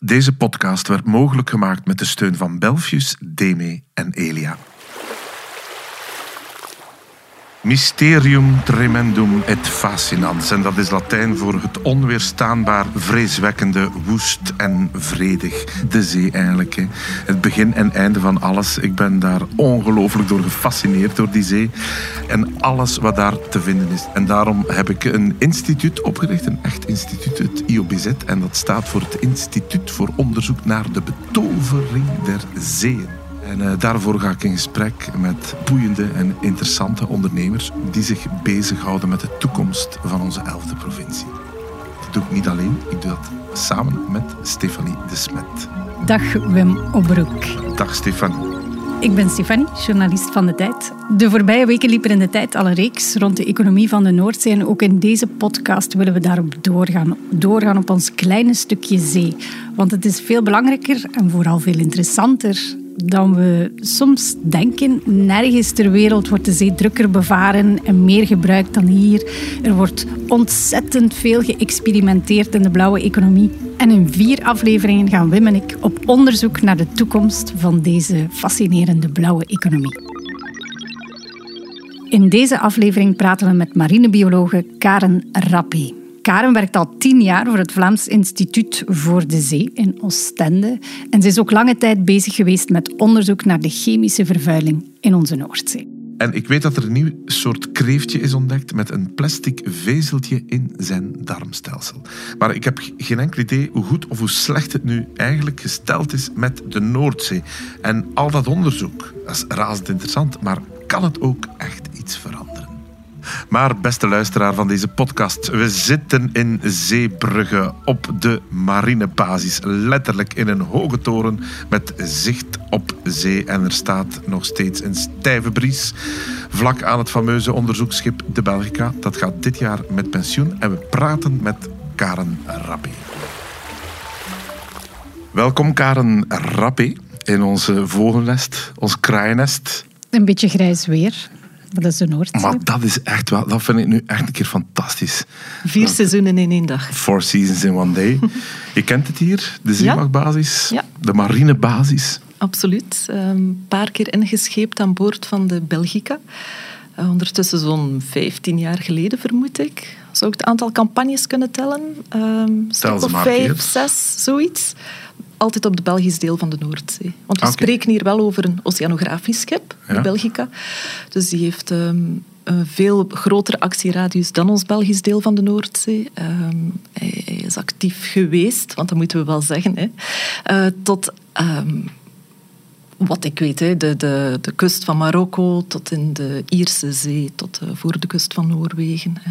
Deze podcast werd mogelijk gemaakt met de steun van Belfius, Deme en Elia. Mysterium tremendum et fascinans. En dat is Latijn voor het onweerstaanbaar, vreeswekkende, woest en vredig. De zee eigenlijk. Hè. Het begin en einde van alles. Ik ben daar ongelooflijk door gefascineerd door die zee. En alles wat daar te vinden is. En daarom heb ik een instituut opgericht. Een echt instituut, het IOBZ. En dat staat voor het Instituut voor Onderzoek naar de Betovering der Zeeën. En uh, daarvoor ga ik in gesprek met boeiende en interessante ondernemers die zich bezighouden met de toekomst van onze elfde provincie. Dat doe ik niet alleen, ik doe dat samen met Stefanie de Smet. Dag Wim Obroek. Dag Stefanie. Ik ben Stefanie, journalist van De Tijd. De voorbije weken liep er in De Tijd al een reeks rond de economie van de Noordzee. En ook in deze podcast willen we daarop doorgaan. Doorgaan op ons kleine stukje zee. Want het is veel belangrijker en vooral veel interessanter dan we soms denken. Nergens ter wereld wordt de zee drukker bevaren en meer gebruikt dan hier. Er wordt ontzettend veel geëxperimenteerd in de blauwe economie. En in vier afleveringen gaan Wim en ik op onderzoek naar de toekomst van deze fascinerende blauwe economie. In deze aflevering praten we met marinebiologe Karen Rappé. Karen werkt al tien jaar voor het Vlaams Instituut voor de Zee in Oostende. En ze is ook lange tijd bezig geweest met onderzoek naar de chemische vervuiling in onze Noordzee. En ik weet dat er een nieuw soort kreeftje is ontdekt met een plastic vezeltje in zijn darmstelsel. Maar ik heb geen enkel idee hoe goed of hoe slecht het nu eigenlijk gesteld is met de Noordzee. En al dat onderzoek, dat is razend interessant, maar kan het ook echt iets veranderen? Maar beste luisteraar van deze podcast, we zitten in Zeebrugge op de marinebasis. Letterlijk in een hoge toren met zicht op zee. En er staat nog steeds een stijve bries vlak aan het fameuze onderzoeksschip de Belgica. Dat gaat dit jaar met pensioen en we praten met Karen Rappé. Welkom Karen Rappé in onze vogelnest, ons kraaiennest. Een beetje grijs weer. Dat is de Noordzee. Maar dat is echt wel, dat vind ik nu echt een keer fantastisch. Vier seizoenen in één dag. Four seasons in one day. Je kent het hier, de zeemachtbasis, ja. de marinebasis. Absoluut. Een ehm, paar keer ingescheept aan boord van de Belgica. Uh, ondertussen zo'n 15 jaar geleden, vermoed ik. Zou ik het aantal campagnes kunnen tellen? Um, Stel ze maar vijf, keer. zes, zoiets altijd op de Belgisch deel van de Noordzee. Want we okay. spreken hier wel over een oceanografisch schip, de ja. Belgica. Dus die heeft um, een veel grotere actieradius dan ons Belgisch deel van de Noordzee. Um, hij, hij, is actief geweest, want dat moeten we wel zeggen, hè, uh, tot... Um, wat ik weet, hè, de, de, de kust van Marokko tot in de Ierse Zee, tot uh, voor de kust van Noorwegen. Hè.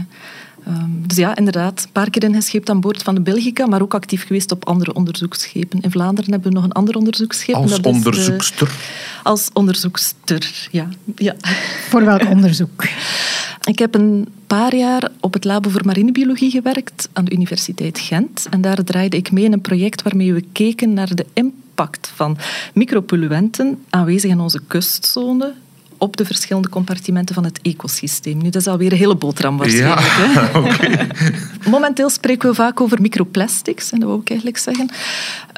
Um, dus ja, inderdaad, een paar keer ingescheept aan boord van de Belgica, maar ook actief geweest op andere onderzoeksschepen. In Vlaanderen hebben we nog een ander onderzoeksschip. Als dat onderzoekster? Is, uh, als onderzoekster, ja. ja. Voor welk onderzoek? Ik heb een paar jaar op het Labo voor Marinebiologie gewerkt aan de Universiteit Gent. En daar draaide ik mee in een project waarmee we keken naar de impact van micropolluenten aanwezig in onze kustzone op de verschillende compartimenten van het ecosysteem. Nu, dat is alweer een hele boterham waarschijnlijk. Ja, okay. Momenteel spreken we vaak over microplastics, en dat wil ik eigenlijk zeggen.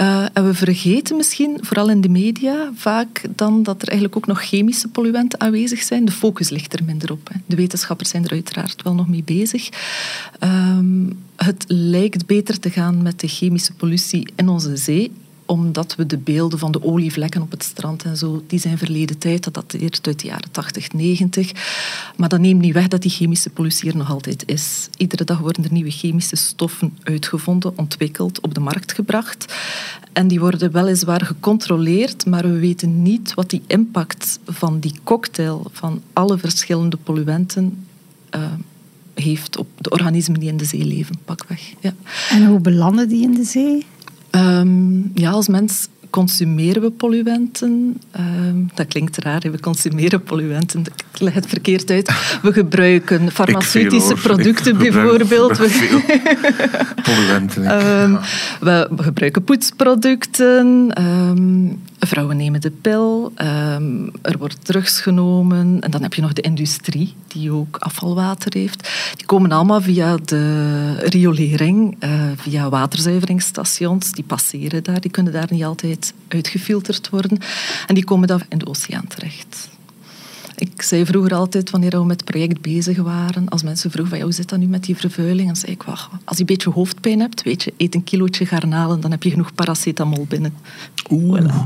Uh, en we vergeten misschien, vooral in de media, vaak dan dat er eigenlijk ook nog chemische polluenten aanwezig zijn. De focus ligt er minder op. Hè. De wetenschappers zijn er uiteraard wel nog mee bezig. Um, het lijkt beter te gaan met de chemische pollutie in onze zee omdat we de beelden van de olievlekken op het strand en zo, die zijn verleden tijd, dat dateert uit de jaren 80, 90. Maar dat neemt niet weg dat die chemische pollutie er nog altijd is. Iedere dag worden er nieuwe chemische stoffen uitgevonden, ontwikkeld, op de markt gebracht. En die worden weliswaar gecontroleerd, maar we weten niet wat die impact van die cocktail van alle verschillende polluenten uh, heeft op de organismen die in de zee leven, pakweg. Ja. En hoe belanden die in de zee? Um, ja, als mens consumeren we polluenten. Um, dat klinkt raar, we consumeren polluenten. Ik leg het verkeerd uit. We gebruiken farmaceutische producten bijvoorbeeld. Veel polluenten. Um, we, we, gebruiken poetsproducten. Um, vrouwen nemen de pil. Um, er wordt drugs genomen. En dan heb je nog de industrie, die ook afvalwater heeft. Die komen allemaal via de riolering, uh, via waterzuiveringsstations. Die passeren daar. Die kunnen daar niet altijd uitgefilterd worden. En die komen dan in de oceaan terecht. Ik zei vroeger altijd, wanneer we met het project bezig waren, als mensen vroegen van, ja, hoe zit dat nu met die vervuiling? Dan zei ik, wacht, als je een beetje hoofdpijn hebt, weet je, eet een kilootje garnalen, dan heb je genoeg paracetamol binnen. Oeh. Voilà.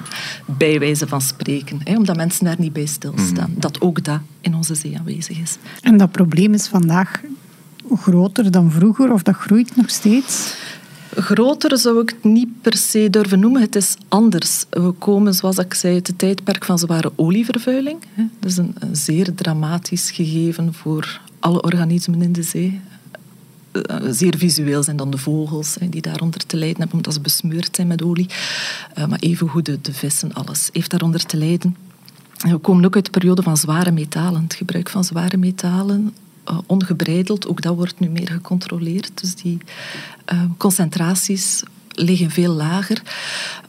Bij wijze van spreken, hè, omdat mensen daar niet bij stilstaan. Mm. Dat ook dat in onze zee aanwezig is. En dat probleem is vandaag groter dan vroeger, of dat groeit nog steeds? Groter zou ik het niet per se durven noemen. Het is anders. We komen, zoals ik zei, uit het tijdperk van zware olievervuiling. Dat is een, zeer dramatisch gegeven voor alle organismen in de zee. Eh, zeer visueel zijn dan de vogels die daaronder te lijden hebben, omdat ze besmeurd zijn met olie. Eh, maar evengoed de, de vissen, alles heeft daaronder te lijden. we komen ook uit de periode van zware metalen. Het gebruik van zware metalen uh, ongebreideld. Ook dat wordt nu meer gecontroleerd. Dus die uh, concentraties liggen veel lager.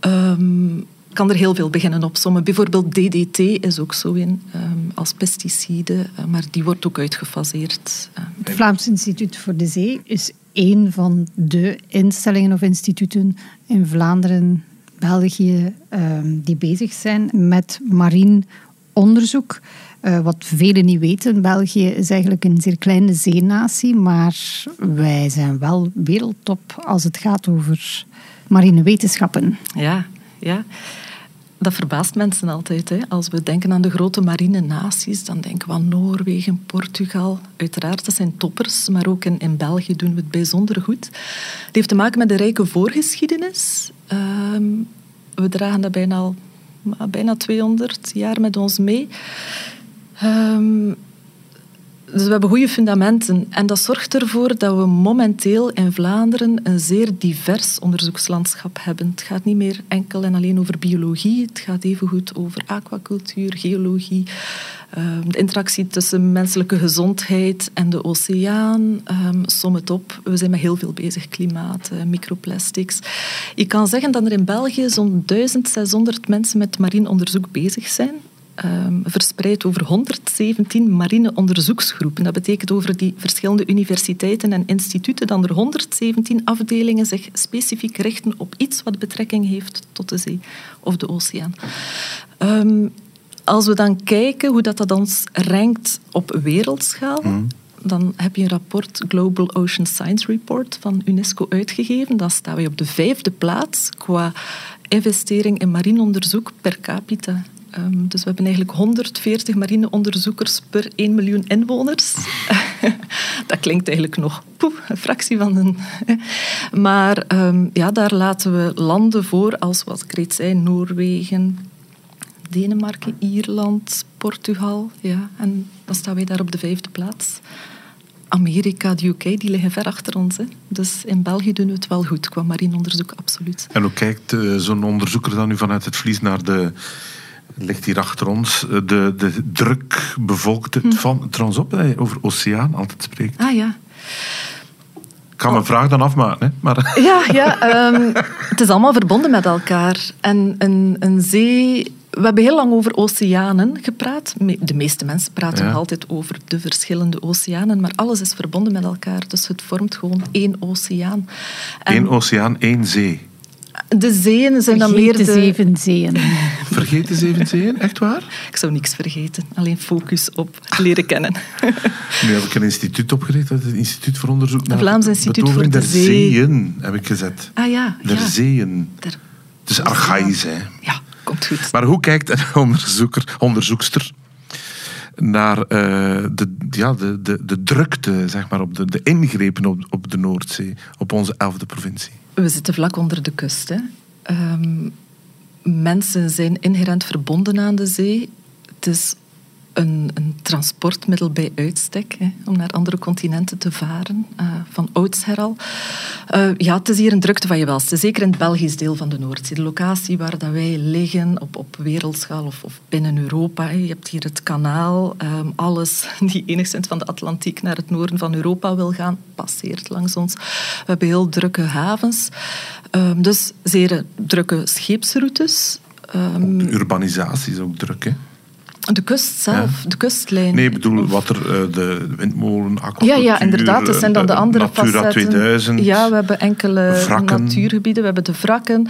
Um, kan er heel veel beginnen opzommen. Bijvoorbeeld DDT is ook zo in um, als pesticide, uh, maar die wordt ook uitgefaseerd. Het Vlaams Instituut voor de Zee is één van de instellingen of instituten in Vlaanderen, België, um, die bezig zijn met marien onderzoek. Uh, wat velen niet weten, België is eigenlijk een zeer kleine zeenatie, maar wij zijn wel wereldtop als het gaat over marine wetenschappen. Ja, ja. Dat verbaast mensen altijd. Hè. Als we denken aan de grote marine naties, dan denken we aan Noorwegen, Portugal. Uiteraard, dat zijn toppers, maar ook in, België doen we het bijzonder goed. Het heeft te maken met de rijke voorgeschiedenis. Uh, we dragen dat bijna bijna 200 jaar met ons mee. Um, dus we hebben goede fundamenten. En dat zorgt ervoor dat we momenteel in Vlaanderen een zeer divers onderzoekslandschap hebben. Het gaat niet meer enkel en alleen over biologie. Het gaat evengoed over aquacultuur, geologie, ehm, de interactie tussen menselijke gezondheid en de oceaan. Um, som het op. We zijn met heel veel bezig. Klimaat, uh, microplastics. Ik kan zeggen dat er in België zo'n 1600 mensen met marien onderzoek bezig zijn um, verspreid over 117 marine onderzoeksgroepen. Dat betekent over die verschillende universiteiten en instituten dat er 117 afdelingen zich specifiek richten op iets wat betrekking heeft tot de zee of de oceaan. Um, als we dan kijken hoe dat, dat ons rankt op wereldschaal, mm. dan heb je een rapport, Global Ocean Science Report, van UNESCO uitgegeven. Dan staan we op de vijfde plaats qua investering in marine onderzoek per capita Um, dus we hebben eigenlijk 140 marineonderzoekers per 1 miljoen inwoners. dat klinkt eigenlijk nog een fractie van een. maar um, ja, daar laten we landen voor als, wat ik reeds zei, Noorwegen, Denemarken, Ierland, Portugal. Ja, en dan staan wij daar op de vijfde plaats. Amerika, de UK, die liggen ver achter ons. Dus in België doen we het wel goed qua marineonderzoek, absoluut. En hoe kijkt uh, zo'n onderzoeker dan nu vanuit het vlies naar de ligt hier achter ons. Eh, de, de druk bevolkte hm. van. Trouwens op, dat je over oceaan altijd spreekt. Ah ja. Ik kan mijn oh. vraag dan afmaken. Hè? Maar... Ja, ja um, het is allemaal verbonden met elkaar. En een, een zee we hebben heel lang over oceanen gepraat. De meeste mensen praten nog altijd over de verschillende oceanen, maar alles is verbonden met elkaar. Dus het vormt gewoon één oceaan. Eén oceaan, één zee. De zeeën zijn dan meer de... zeven zeeën. Vergeet de zeven zeeën, echt waar? Ik zou niks vergeten. Alleen focus op leren kennen. Nu heb ik een instituut opgericht, het Instituut voor Onderzoek naar Vlaams Instituut voor de Zee. zeeën, heb ik gezet. Ah ja. Der ja. zeeën. Der... Het is archaïs, hè? Ja, komt goed. Maar hoe kijkt een onderzoeker, onderzoekster naar uh, de, ja, de, de, de drukte, zeg maar, op de, de ingrepen op, op de Noordzee, op onze elfde provincie? We zitten vlak onder de kust. Hè. Um, mensen zijn inherent verbonden aan de zee. Het is een, een, transportmiddel bij uitstek hè, om naar andere continenten te varen, uh, van oudsher al. Uh, ja, het is hier een drukte van je welste, zeker in het Belgisch deel van de Noordzee. De locatie waar dat wij liggen, op, op wereldschaal of, of binnen Europa. Hè. Je hebt hier het kanaal, um, alles die enigszins van de Atlantiek naar het noorden van Europa wil gaan, passeert langs ons. We hebben heel drukke havens, um, dus zeer drukke scheepsroutes. Um, de urbanisatie is ook druk, hè? De kust zelf, de kustlijn. Nee, ik bedoel, wat er, uh, de windmolen, Ja, ja, inderdaad. Dat zijn dan de andere Natura facetten. 2000. Ja, we hebben enkele natuurgebieden. We hebben de wrakken.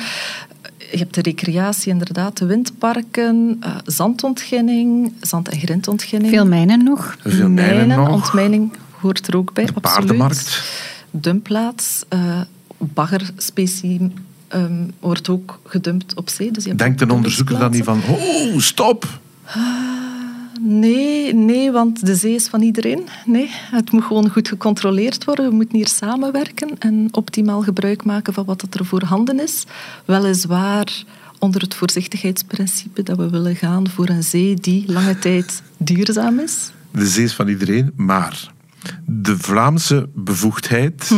Je hebt de recreatie, inderdaad, de windparken, uh, zandontginning, zand- en grindontginning. Veel mijnen nog. Veel mijnen, nog. Ontmijning hoort er ook bij, de absoluut. paardenmarkt. Dumpplaats, uh, baggerspecie um, wordt ook gedumpt op zee. Dus je hebt Denkt een onderzoeker dan niet van, oh, stop! Nee, nee, want de zee is van iedereen. Nee, het moet gewoon goed gecontroleerd worden. We moeten hier samenwerken en optimaal gebruik maken van wat er voorhanden is. Weliswaar onder het voorzichtigheidsprincipe dat we willen gaan voor een zee die lange tijd duurzaam is. De zee is van iedereen, maar de Vlaamse bevoegdheid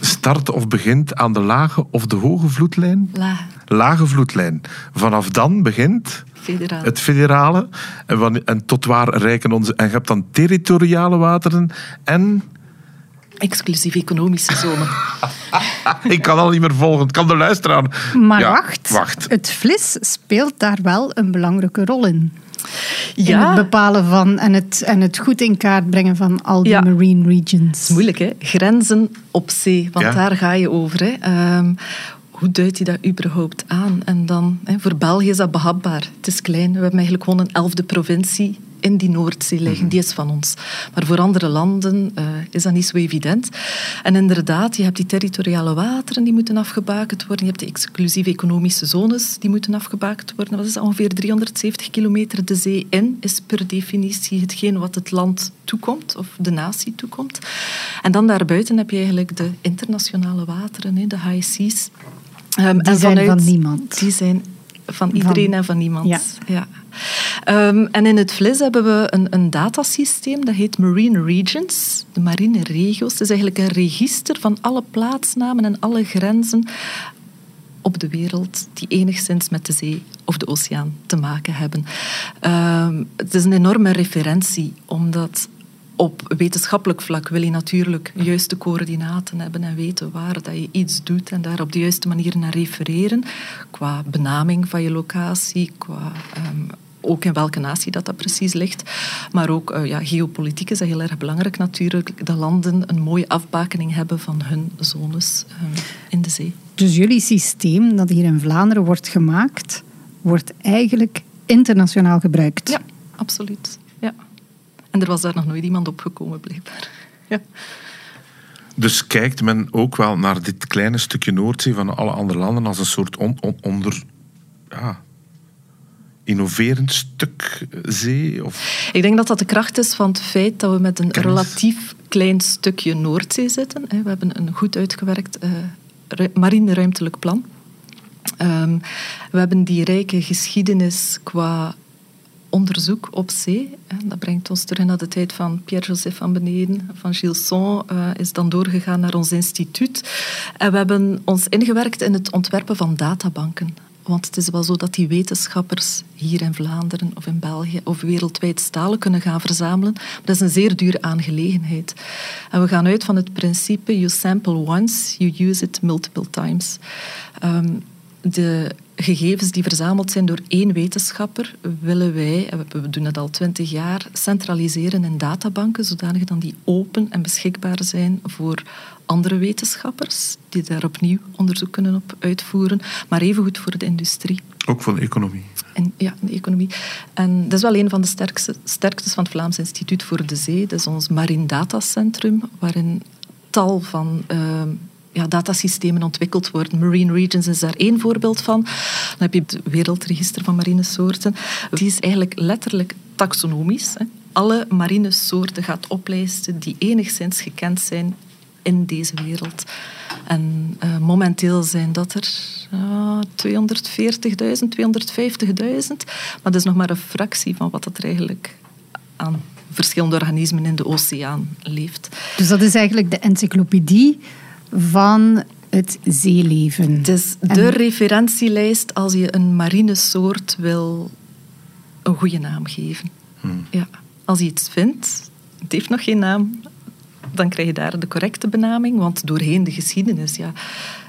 start of begint aan de lage of de hoge vloedlijn? Lage. Lage vloedlijn. Vanaf dan begint Federale. het federale. En, en tot waar reiken onze... En je hebt dan territoriale wateren en... Exclusief economische zone. Ik kan al niet meer volgen. Ik kan de luisteraar... Maar Ja, wacht, wacht. het vlis speelt daar wel een belangrijke rol in. In Ja, het bepalen van en het, en het goed in kaart brengen van al die Ja. marine regions. is moeilijk, hè? Grenzen op zee, want Ja. daar ga je over. Hè? Ehm, hoe duidt je dat überhaupt aan? En dan, hè, voor België is dat behapbaar. Het is klein. We hebben eigenlijk gewoon een elfde provincie in die Noordzee liggen. Die is van ons. Maar voor andere landen eh, is dat niet zo evident. En inderdaad, je hebt die territoriale wateren die moeten afgebakend worden. Je hebt de exclusieve economische zones die moeten afgebakend worden. Dat is ongeveer 370 kilometer de zee in, is per definitie hetgeen wat het land toekomt, of de natie toekomt. En dan daarbuiten heb je eigenlijk de internationale wateren, de high seas. Ehm, Die zijn van niemand. Die zijn van iedereen en van niemand. Ja. Ja. Ehm, en in het VLIS hebben we een, een datasysteem, dat heet Marine Regions, de marine regio's. Het is eigenlijk een register van alle plaatsnamen en alle grenzen op de wereld die enigszins met de zee of de oceaan te maken hebben. Ehm, het is een enorme referentie, omdat op wetenschappelijk vlak wil je natuurlijk juiste coördinaten hebben en weten waar dat je iets doet en daar op de juiste manier naar refereren. Qua benaming van je locatie, qua ehm, ook in welke natie dat, dat precies ligt. Maar ook eh, ja, geopolitiek is dat heel erg belangrijk natuurlijk. Dat landen een mooie afbakening hebben van hun zones ehm, in de zee. Dus jullie systeem dat hier in Vlaanderen wordt gemaakt, wordt eigenlijk internationaal gebruikt. Ja, absoluut. En er was daar nog nooit iemand opgekomen, blijkbaar. Ja. Dus kijkt men ook wel naar dit kleine stukje Noordzee van alle andere landen als een soort on- on- onder... Ja, innoverend stuk zee? Of... Ik denk dat dat de kracht is van het feit dat we met een Kennis. relatief klein stukje Noordzee zitten. We hebben een goed uitgewerkt eh, ru- marine-ruimtelijk plan. Ehm, we hebben die rijke geschiedenis qua onderzoek op zee. Dat brengt ons terug naar de tijd van Pierre-Joseph van Beneden, van Gilson, eh, is dan doorgegaan naar ons instituut. En we hebben ons ingewerkt in het ontwerpen van databanken. Want het is wel zo dat die wetenschappers hier in Vlaanderen of in België of wereldwijd stalen kunnen gaan verzamelen. Maar dat is een zeer dure aangelegenheid. En we gaan uit van het principe you sample once, you use it multiple times. Ehm, de gegevens die verzameld zijn door één wetenschapper willen wij, en we doen het al twintig jaar, centraliseren in databanken, zodanig dat die open en beschikbaar zijn voor andere wetenschappers, die daar opnieuw onderzoek kunnen op uitvoeren, maar evengoed voor de industrie. Ook voor de economie. En, ja, de economie. En dat is wel een van de sterkste, sterktes van het Vlaams Instituut voor de Zee. Dat is ons Marine Datacentrum, waarin tal van ehm, ja, datasystemen ontwikkeld worden. Marine Regions is daar één voorbeeld van. Dan heb je het Wereldregister van marine soorten. Die is eigenlijk letterlijk taxonomisch. Hè. Alle marine soorten gaat oplijsten die enigszins gekend zijn in deze wereld. En eh, momenteel zijn dat er uh, 240.000, 250.000. Maar dat is nog maar een fractie van wat dat er eigenlijk aan verschillende organismen in de oceaan leeft. Dus dat is eigenlijk de encyclopedie van het zeeleven. Het is de referentielijst als je een marine soort wil een goede naam geven. Hmm. Ja. Als je iets vindt, het heeft nog geen naam, dan krijg je daar de correcte benaming. Want doorheen de geschiedenis ja,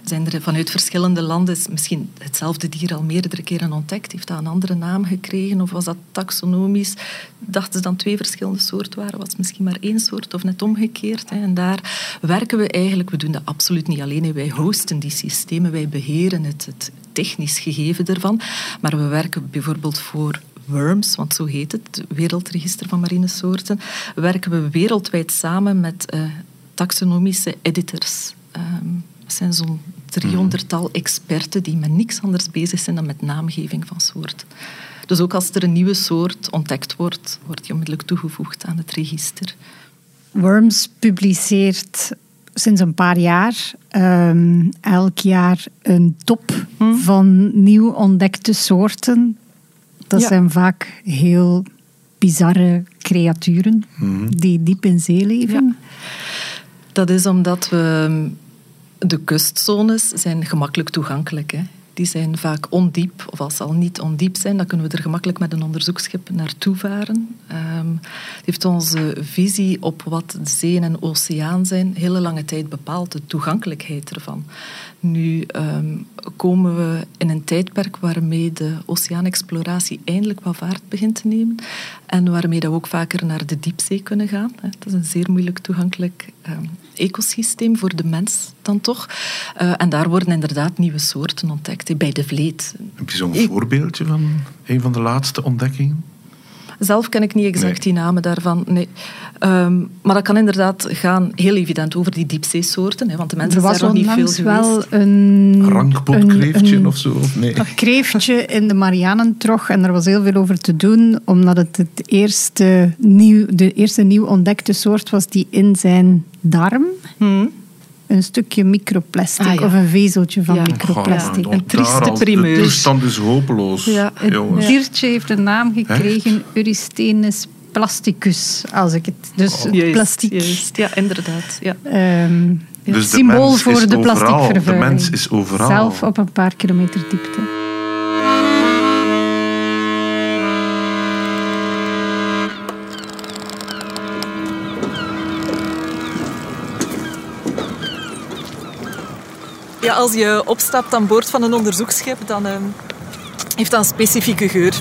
zijn er vanuit verschillende landen misschien hetzelfde dier al meerdere keren ontdekt. Heeft dat een andere naam gekregen? Of was dat taxonomisch? Dachten ze dan twee verschillende soorten waren? Was het misschien maar één soort of net omgekeerd? En daar werken we eigenlijk, we doen dat absoluut niet alleen. Wij hosten die systemen, wij beheren het, het technisch gegeven ervan. Maar we werken bijvoorbeeld voor WORMS, want zo heet het, het Wereldregister van Marine Soorten, werken we wereldwijd samen met uh, taxonomische editors. Um, het zijn zo'n driehonderdtal experten die met niks anders bezig zijn dan met naamgeving van soorten. Dus ook als er een nieuwe soort ontdekt wordt, wordt die onmiddellijk toegevoegd aan het register. Worms publiceert sinds een paar jaar um, elk jaar een top hm? van nieuw ontdekte soorten dat zijn vaak heel bizarre creaturen mhm. die diep in zee leven. Dat is omdat we de kustzones zijn gemakkelijk toegankelijk zijn die zijn vaak ondiep, of als ze al niet ondiep zijn, dan kunnen we er gemakkelijk met een onderzoeksschip naartoe varen. Um, het heeft onze visie op wat de zee en oceaan zijn hele lange tijd bepaald, de toegankelijkheid ervan. Nu ehm, komen we in een tijdperk waarmee de oceaanexploratie eindelijk wat vaart begint te nemen en waarmee dat we ook vaker naar de diepzee kunnen gaan. Dat is een zeer moeilijk toegankelijk um, ecosysteem voor de mens dan toch. Uh, en daar worden inderdaad nieuwe soorten ontdekt, bij de vleet. Je zo'n voorbeeldje van een van de laatste ontdekkingen? Zelf ken ik niet exact die namen daarvan. Nee. Ehm, maar dat kan inderdaad gaan heel evident over die diepzeesoorten. Hè, want de mensen zijn nog niet veel geweest. wel een... Rankpotkreeftje of zo? Of nee? Een kreeftje in de Marianentrog. En er was heel veel over te doen. Omdat het, het eerste nieuw, de eerste nieuw ontdekte soort was die in zijn darm... Hmm een stukje microplastic ah, of een vezeltje van microplastic. een trieste primeur. De toestand is hopeloos. Ja, het diertje heeft een naam gekregen, Eurysthenes plasticus, als ik het... Dus oh. plastic. Ja, inderdaad. Ja. Um, dus symbool voor de plasticvervuiling. De mens is overal. Zelf op een paar kilometer diepte. Als je opstapt aan boord van een onderzoeksschip, dan uh, heeft dat een specifieke geur.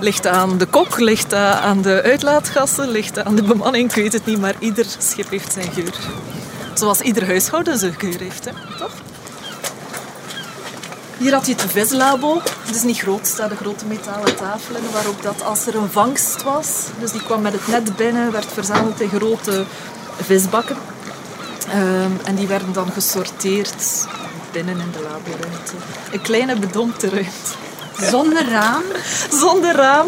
Ligt aan de kok, ligt aan de uitlaatgassen, ligt aan de bemanning, ik weet het niet, maar ieder schip heeft zijn geur. Zoals ieder huishouden zijn geur heeft, hè? toch? Hier had je het vislabo. Het is niet groot, staan de grote metalen tafelen waarop dat als er een vangst was, dus die kwam met het net binnen, werd verzameld in grote visbakken. Um, en die werden dan gesorteerd binnen in de laboruimte. Een kleine bedompte ruimte. Zonder raam? Zonder raam,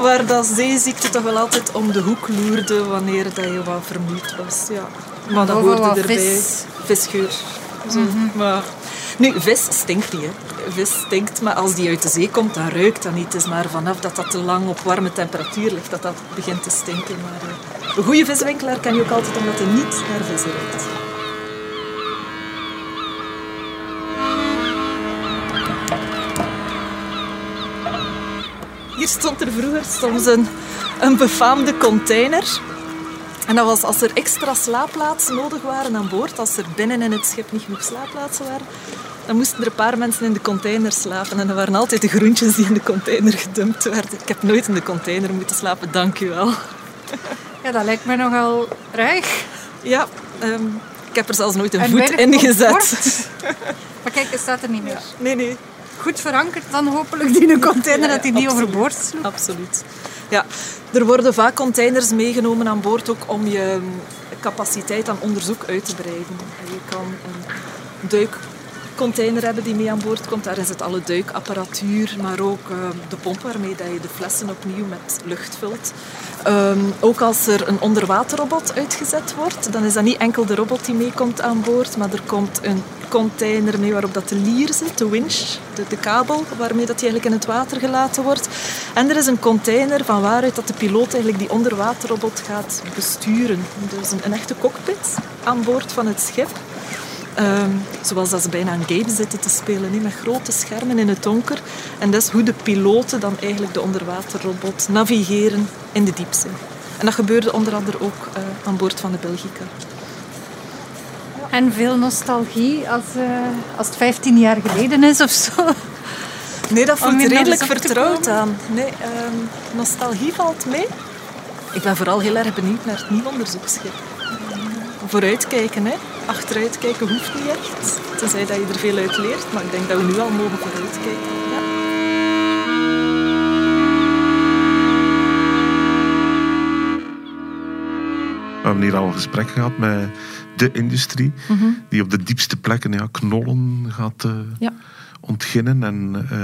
waar dat zeeziekte toch wel altijd om de hoek loerde wanneer dat je wat vermoeid was. Ja. Maar dat hoorde erbij. Vis. Visgeur. Zo. Mhm. maar, nu, vis stinkt niet. Hè. Vis stinkt, maar als die uit de zee komt, dan ruikt dat niet. Het is maar vanaf dat dat te lang op warme temperatuur ligt, dat dat begint te stinken. Maar uh, een goede viswinkelaar kan je ook altijd omdat hij niet naar vis ruikt. Hier stond er vroeger soms een, een befaamde container. En dat was als er extra slaapplaatsen nodig waren aan boord, als er binnen in het schip niet genoeg slaapplaatsen waren, dan moesten er een paar mensen in de container slapen. En dat waren altijd de groentjes die in de container gedumpt werden. Ik heb nooit in de container moeten slapen, dank u wel. Ja, dat lijkt me nogal ruig. Ja, um, ik heb er zelfs nooit een voet in gezet. maar kijk, het staat er niet meer. Nee, nee goed verankerd dan hopelijk die een container dat die niet overboord sloeg. Absoluut. Ja, er worden vaak containers meegenomen aan boord ook om je mm, capaciteit aan onderzoek uit te breiden. Je kan een container hebben die mee aan boord komt. Daarin zit alle duikapparatuur, maar ook ehm, de pomp waarmee dat je de flessen opnieuw met lucht vult. Ehm, ook als er een onderwaterrobot uitgezet wordt, dan is dat niet enkel de robot die meekomt aan boord, maar er komt een container mee waarop dat de lier zit, de winch, de, de kabel waarmee dat die eigenlijk in het water gelaten wordt. En er is een container van waaruit dat de piloot eigenlijk die onderwaterrobot gaat besturen. Dus een, een echte cockpit aan boord van het schip. Ehm, zoals dat ze bijna een game zitten te spelen, met grote schermen in het donker. En dat is hoe de piloten dan eigenlijk de onderwaterrobot navigeren in de diepzee. En dat gebeurde onder andere ook uh, aan boord van de Belgica. En veel nostalgie als, uh, als het 15 jaar geleden is of zo? Nee, dat voelt redelijk vertrouwd aan. Nee, um, nostalgie valt mee. Ik ben vooral heel erg benieuwd naar het nieuw onderzoeksschip. Vooruitkijken, hè. Achteruitkijken hoeft niet echt. Tenzij dat je er veel uit leert. Maar ik denk dat we nu al mogen vooruitkijken. Ja. We hebben hier al een gesprek gehad met de industrie, mhm. die op de diepste plekken ja, knollen gaat uh, ja. ontginnen. En, uh,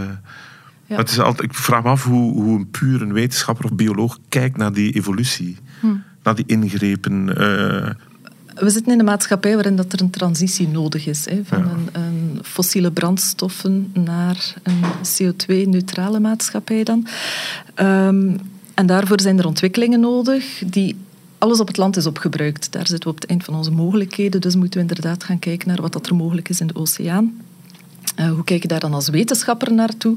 ja. het is altijd, ik vraag me af hoe, hoe een puur een wetenschapper of bioloog kijkt naar die evolutie, hm. naar die ingrepen. Uh, we zitten in een maatschappij waarin dat er een transitie nodig is. Hè, van een, een, fossiele brandstoffen naar een CO2-neutrale maatschappij dan. Um, en daarvoor zijn er ontwikkelingen nodig die alles op het land is opgebruikt. Daar zitten we op het eind van onze mogelijkheden. Dus moeten we inderdaad gaan kijken naar wat dat er mogelijk is in de oceaan. Uh, hoe kijk je daar dan als wetenschapper naartoe?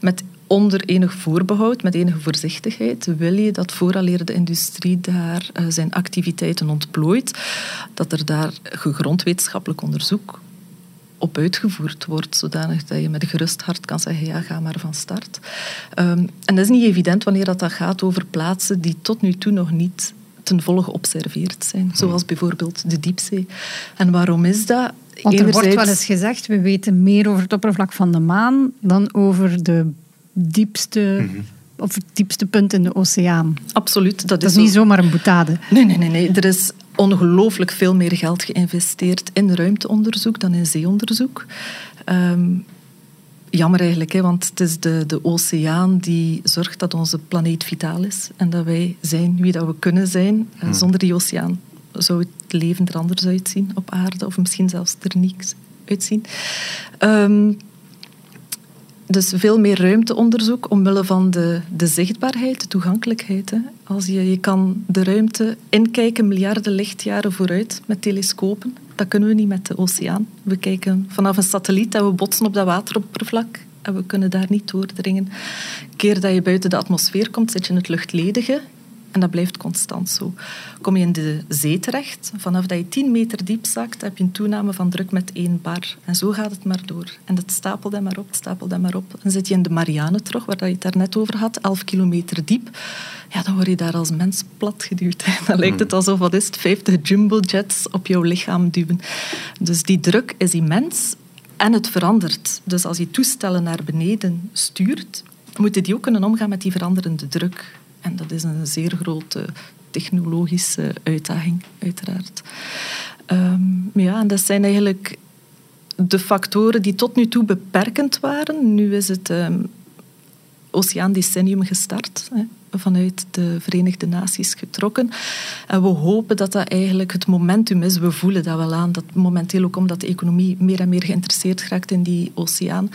Met onder enig voorbehoud, met enige voorzichtigheid, wil je dat vooraleer de industrie daar uh, zijn activiteiten ontplooit, dat er daar gegrond wetenschappelijk onderzoek op uitgevoerd wordt, zodanig dat je met gerust hart kan zeggen, ja, ga maar van start. Um, en dat is niet evident wanneer dat, dat gaat over plaatsen die tot nu toe nog niet ten volle geobserveerd zijn, zoals bijvoorbeeld de diepzee. En waarom is dat? Want er wordt wel eens gezegd, we weten meer over het oppervlak van de maan dan over de diepste... Mhm. Of het diepste punt in de oceaan. Absoluut. Dat, is, niet zomaar een boetade. Nee, nee, nee, nee. Er is ongelooflijk veel meer geld geïnvesteerd in ruimteonderzoek dan in zeeonderzoek. Um, jammer eigenlijk, hè, want het is de, de oceaan die zorgt dat onze planeet vitaal is en dat wij zijn wie dat we kunnen zijn. Hmm. Zonder die oceaan zou het leven er anders uitzien op aarde, of misschien zelfs er niets uitzien. Um, dus veel meer ruimteonderzoek omwille van de, de zichtbaarheid, de toegankelijkheid. Als je, je kan de ruimte inkijken miljarden lichtjaren vooruit met telescopen. Dat kunnen we niet met de oceaan. We kijken vanaf een satelliet en we botsen op dat wateroppervlak en we kunnen daar niet doordringen. Keer dat je buiten de atmosfeer komt, zit je in het luchtledige. En dat blijft constant zo. Kom je in de zee terecht, vanaf dat je 10 meter diep zakt, heb je een toename van druk met 1 bar. En zo gaat het maar door. En dat stapelt en maar op, stapelt en maar op. Dan zit je in de Marianne terug, waar je het daarnet over had, 11 kilometer diep. Ja, dan word je daar als mens platgeduwd. Dan lijkt het alsof, wat is het, 50 jumbo-jets op jouw lichaam duwen. Dus die druk is immens en het verandert. Dus als je toestellen naar beneden stuurt, moeten die ook kunnen omgaan met die veranderende druk. En dat is een zeer grote technologische uitdaging, uiteraard. Um, ja, en dat zijn eigenlijk de factoren die tot nu toe beperkend waren. Nu is het um, Oceaan Decennium gestart. Hè vanuit de Verenigde Naties getrokken. En we hopen dat dat eigenlijk het momentum is. We voelen dat wel aan, dat momenteel ook omdat de economie meer en meer geïnteresseerd raakt in die oceaan,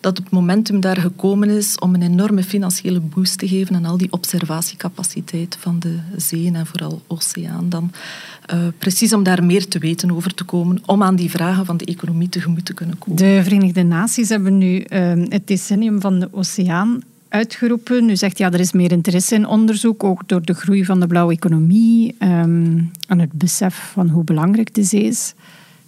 dat het momentum daar gekomen is om een enorme financiële boost te geven aan al die observatiecapaciteit van de zeeën en vooral oceaan dan. Uh, precies om daar meer te weten over te komen, om aan die vragen van de economie tegemoet te kunnen komen. De Verenigde Naties hebben nu uh, het decennium van de oceaan uitgeroepen. U zegt ja, er is meer interesse in onderzoek, ook door de groei van de blauwe economie um, en het besef van hoe belangrijk de zee is.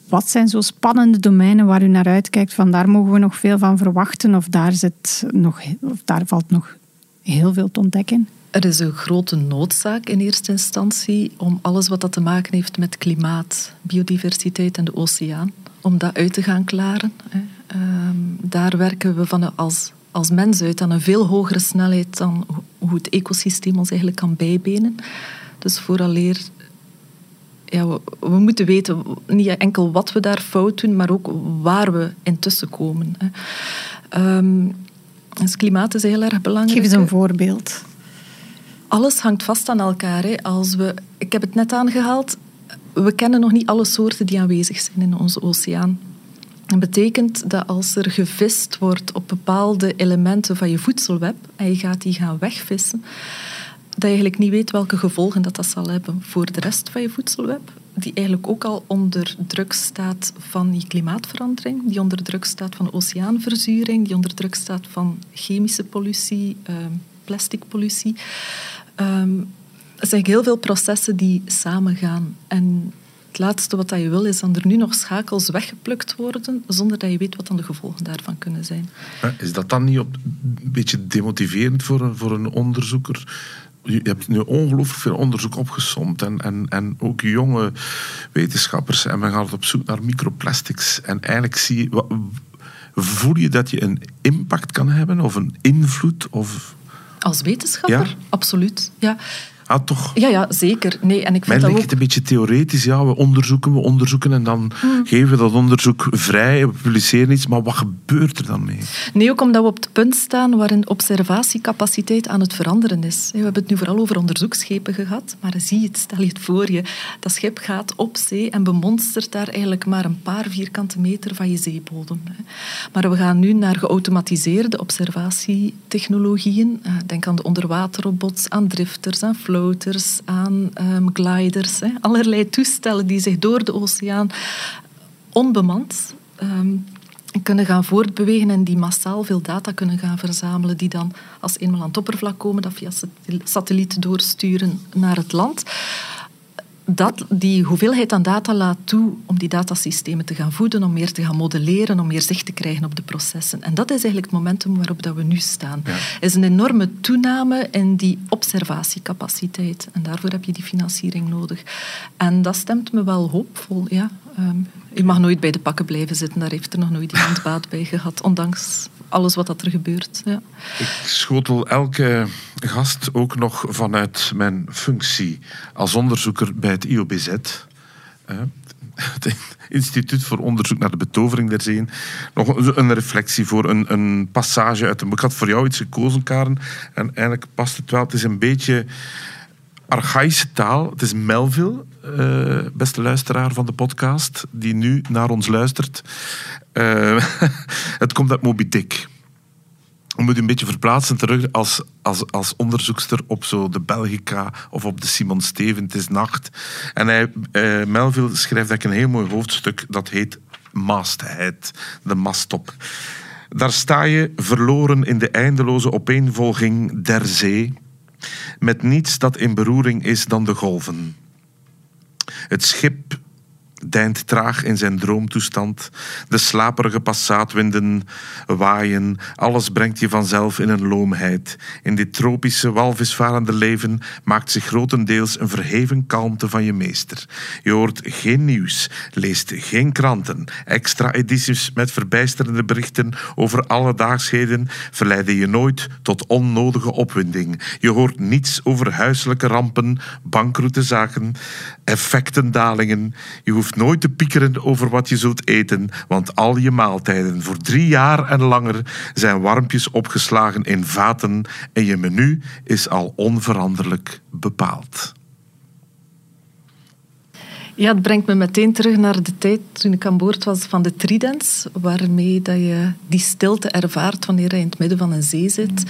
Wat zijn zo spannende domeinen waar u naar uitkijkt? Van daar mogen we nog veel van verwachten, of daar, zit nog, of daar valt nog heel veel te ontdekken? Er is een grote noodzaak in eerste instantie om alles wat dat te maken heeft met klimaat, biodiversiteit en de oceaan, om dat uit te gaan klaren. Ehm, daar werken we van als als mens uit aan een veel hogere snelheid dan hoe het ecosysteem ons eigenlijk kan bijbenen. Dus vooraleer ja, we, we, moeten weten niet enkel wat we daar fout doen, maar ook waar we intussen komen. Hè. Um, dus klimaat is heel erg belangrijk. Geef eens een voorbeeld. Alles hangt vast aan elkaar. Hè. Als we, ik heb het net aangehaald, we kennen nog niet alle soorten die aanwezig zijn in onze oceaan. Dat betekent dat als er gevist wordt op bepaalde elementen van je voedselweb en je gaat die gaan wegvissen, dat je eigenlijk niet weet welke gevolgen dat, dat zal hebben voor de rest van je voedselweb, die eigenlijk ook al onder druk staat van die klimaatverandering, die onder druk staat van oceaanverzuring, die onder druk staat van chemische pollutie, uh, plasticpollutie. Um, er zijn heel veel processen die samengaan. En het laatste wat je wil is dat er nu nog schakels weggeplukt worden zonder dat je weet wat dan de gevolgen daarvan kunnen zijn. Is dat dan niet op, een beetje demotiverend voor een, voor een onderzoeker? Je hebt nu ongelooflijk veel onderzoek opgesomd en, en, en ook jonge wetenschappers en men gaat op zoek naar microplastics. En eigenlijk zie je, voel je dat je een impact kan hebben of een invloed? Of... Als wetenschapper? Ja? Absoluut. Ja. Ah, toch? Ja, ja, zeker. Nee, en ik vind Mij lijkt het een beetje theoretisch. Ja, we onderzoeken, we onderzoeken en dan hmm. geven we dat onderzoek vrij, we publiceren iets. Maar wat gebeurt er dan mee? Nee, ook omdat we op het punt staan waarin observatiecapaciteit aan het veranderen is. We hebben het nu vooral over onderzoeksschepen gehad, maar zie het, stel je het voor je. Dat schip gaat op zee en bemonstert daar eigenlijk maar een paar vierkante meter van je zeebodem. Maar we gaan nu naar geautomatiseerde observatietechnologieën. Eh, denk aan de onderwaterrobots, aan drifters, aan flow aan um, gliders, allerlei toestellen die zich door de oceaan onbemand um, kunnen gaan voortbewegen en die massaal veel data kunnen gaan verzamelen, die dan als eenmaal aan het oppervlak komen, dat via satelliet doorsturen naar het land dat, die hoeveelheid aan data laat toe om die datasystemen te gaan voeden, om meer te gaan modelleren, om meer zicht te krijgen op de processen. En dat is eigenlijk het momentum waarop dat we nu staan. Er is een enorme toename in die observatiecapaciteit. En daarvoor heb je die financiering nodig. En dat stemt me wel hoopvol. Ja. Um, je mag nooit bij de pakken blijven zitten. Daar heeft er nog nooit iemand baat bij gehad, ondanks alles wat dat er gebeurt. Ja. Ik schotel elke gast ook nog vanuit mijn functie als onderzoeker bij het IOBZ. Het Instituut voor Onderzoek naar de Betovering der Zee. Nog een reflectie voor een, een passage uit een... Ik had voor jou iets gekozen, Karen. En eigenlijk past het wel. Het is een beetje archaïsche taal. Het is Melville, uh, beste luisteraar van de podcast, die nu naar ons luistert. Uh, het komt uit Moby Dick. Moet een beetje verplaatsen terug als, als, als onderzoekster op zo de Belgica of op de Simon Steven. Het is nacht. En uh, Melville schrijft eigenlijk een heel mooi hoofdstuk dat heet Masthead, de masttop. Daar sta je verloren in de eindeloze opeenvolging der zee, met niets dat in beroering is dan de golven. Het schip deint traag in zijn droomtoestand. De slaperige passaatwinden waaien. Alles brengt je vanzelf in een loomheid. In dit tropische, walvisvarende leven maakt zich grotendeels een verheven kalmte van je meester. Je hoort geen nieuws, leest geen kranten. Extra edities met verbijsterende berichten over alledaagsheden verleiden je nooit tot onnodige opwinding. Je hoort niets over huiselijke rampen, bankroete zaken, effectendalingen. Je hoeft nooit te piekeren over wat je zult eten, want al je maaltijden voor drie jaar en langer zijn warmpjes opgeslagen in vaten en je menu is al onveranderlijk bepaald. Ja, het brengt me meteen terug naar de tijd toen ik aan boord was van de Tridents, waarmee dat je die stilte ervaart wanneer je in het midden van een zee zit.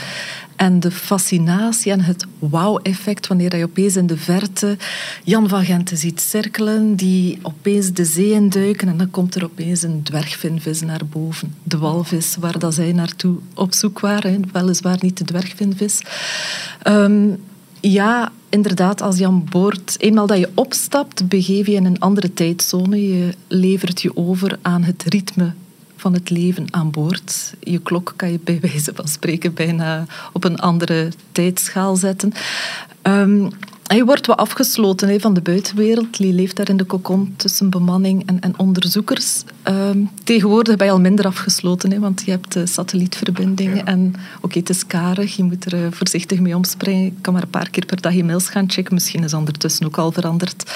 En de fascinatie en het wauw-effect wanneer je opeens in de verte Jan van Genten ziet cirkelen, die opeens de zee induiken en dan komt er opeens een dwergvinvis naar boven. De walvis, waar dat zij naartoe op zoek waren, weliswaar niet de dwergvinvis. Um, ja, inderdaad, als je aan boord, eenmaal dat je opstapt, begeef je in een andere tijdzone. Je levert je over aan het ritme van het leven aan boord. Je klok kan je bij wijze van spreken bijna op een andere tijdschaal zetten. Um, Hij wordt wat afgesloten van de buitenwereld. Die leeft daar in de kokon tussen bemanning en, en onderzoekers. Ehm, tegenwoordig ben je al minder afgesloten, want je hebt uh, satellietverbindingen. En oké, het is karig, je moet er uh, voorzichtig mee omspringen. Je kan maar een paar keer per dag je mails gaan checken. Misschien is ondertussen ook al veranderd.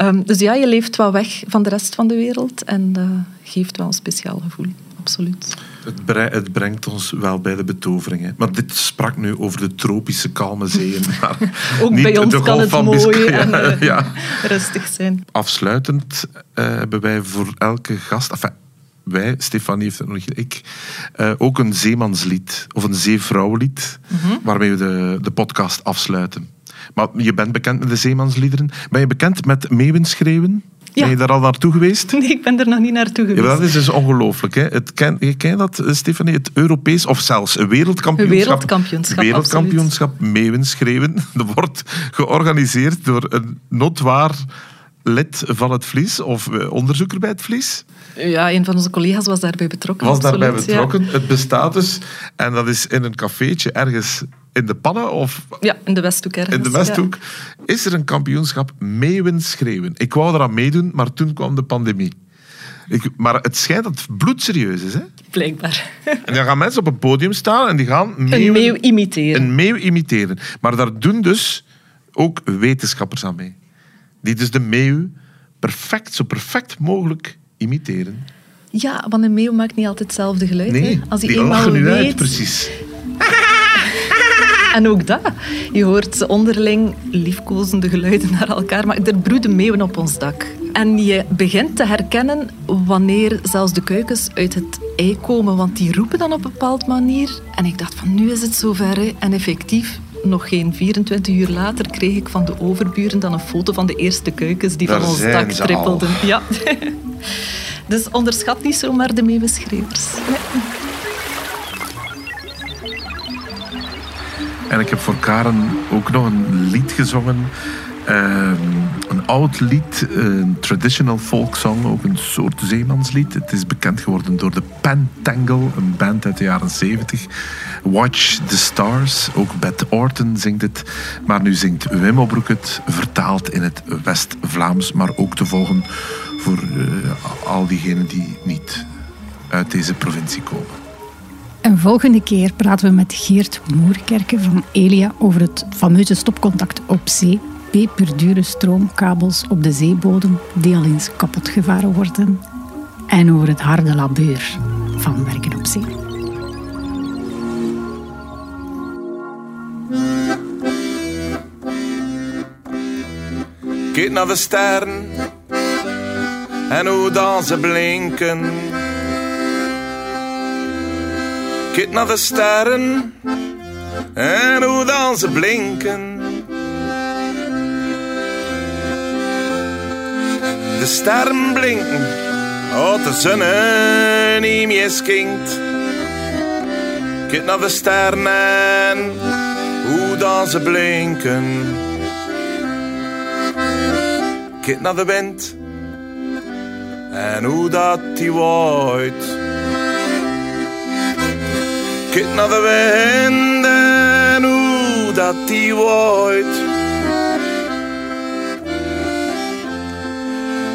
Um, dus ja, je leeft wat weg van de rest van de wereld en uh, geeft wel een speciaal gevoel absoluut. Het, het, brengt ons wel bij de betovering. Maar dit sprak nu over de tropische kalme zeeën. Maar Ook niet bij ons de kan het van mooi en ja. rustig zijn. Afsluitend uh, hebben wij voor elke gast... Enfin, wij, Stefanie heeft het nog niet, ik, uh, ook een zeemanslied of een zeevrouwenlied mm -hmm. waarmee we de, de podcast afsluiten. Maar je bent bekend met de zeemansliederen. Ben je bekend met meeuwenschreeuwen? Ja. Ben je daar al naartoe geweest? Nee, ik ben er nog niet naartoe geweest. Ja, dat is dus ongelooflijk. Hè? Het ken, je kent dat, Stefanie? Het Europees of zelfs een wereldkampioenschap, een wereldkampioenschap, wereldkampioenschap meeuwenschreeuwen. Dat wordt georganiseerd door een notwaar lid van het Vlies of onderzoeker bij het Vlies. Ja, een van onze collega's was daarbij betrokken. Was absoluut, daarbij betrokken. Ja. Het bestaat dus, en dat is in een cafeetje ergens in de Pannen of... Ja, in de Westhoek ergens. In de Westhoek ja. is er een kampioenschap meeuwen schreeuwen. Ik wou eraan meedoen, maar toen kwam de pandemie. Ik, maar het schijnt dat het bloedserieus is, hè? Blijkbaar. En dan gaan mensen op een podium staan en die gaan meeuwen, een meeuw imiteren. Een meeuw imiteren. Maar daar doen dus ook wetenschappers aan mee. Die dus de meeuw perfect, zo perfect mogelijk imiteren. Ja, want een meeuw maakt niet altijd hetzelfde geluid. Nee, hè? Als hij die eenmaal lachen nu weet... uit, precies. En ook dat. Je hoort ze onderling liefkozende geluiden naar elkaar, maar er broeden meeuwen op ons dak. En je begint te herkennen wanneer zelfs de kuikens uit het ei komen, want die roepen dan op een bepaalde manier. En ik dacht van, nu is het zover. Hè. En effectief, nog geen 24 uur later kreeg ik van de overburen dan een foto van de eerste kuikens die Daar van ons zijn dak ze trippelden. al. Ja. Dus onderschat niet zomaar de meeuwenschreeuwers. Nee. En ik heb voor Karen ook nog een lied gezongen. Uh, een oud lied, een traditional folk song, ook een soort zeemanslied. Het is bekend geworden door de Pentangle, een band uit de jaren 70. Watch the Stars, ook Beth Orton zingt het. Maar nu zingt Wim Obroek het, vertaald in het West-Vlaams, maar ook te volgen voor uh, al diegenen die niet uit deze provincie komen. En volgende keer praten we met Geert Moerkerke van Elia over het fameuze stopcontact op zee. Peperdure stroomkabels op de zeebodem die al eens kapot gevaren worden. En over het harde labeur van werken op zee. Kijk naar de sterren en hoe dan ze blinken. Kijk naar de sterren en hoe dan ze blinken. De sterren blinken, als de zon niet meer schinkt. Kijk naar de sterren en hoe dan ze blinken. Kijk naar de wind en hoe dat die waait. Kijk naar de wind en hoe dat die waait.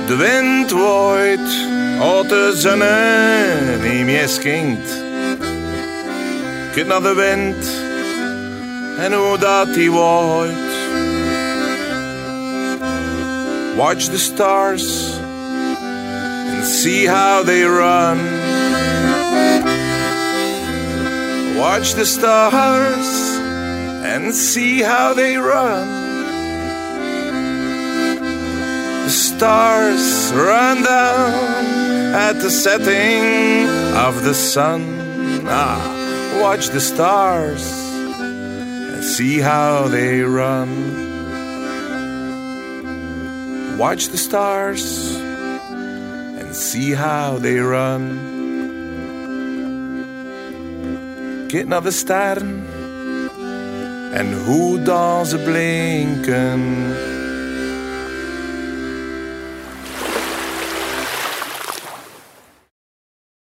De wind waait, als de zon niet meer schinkt. Kijk naar de wind en hoe dat die waait. Watch the stars and see how they run. Watch the stars and see how they run. The stars run down at the setting of the sun. Ah, watch the stars and see how they run. Watch the stars and see how they run. Kijk naar de sterren en hoe dan ze blinken.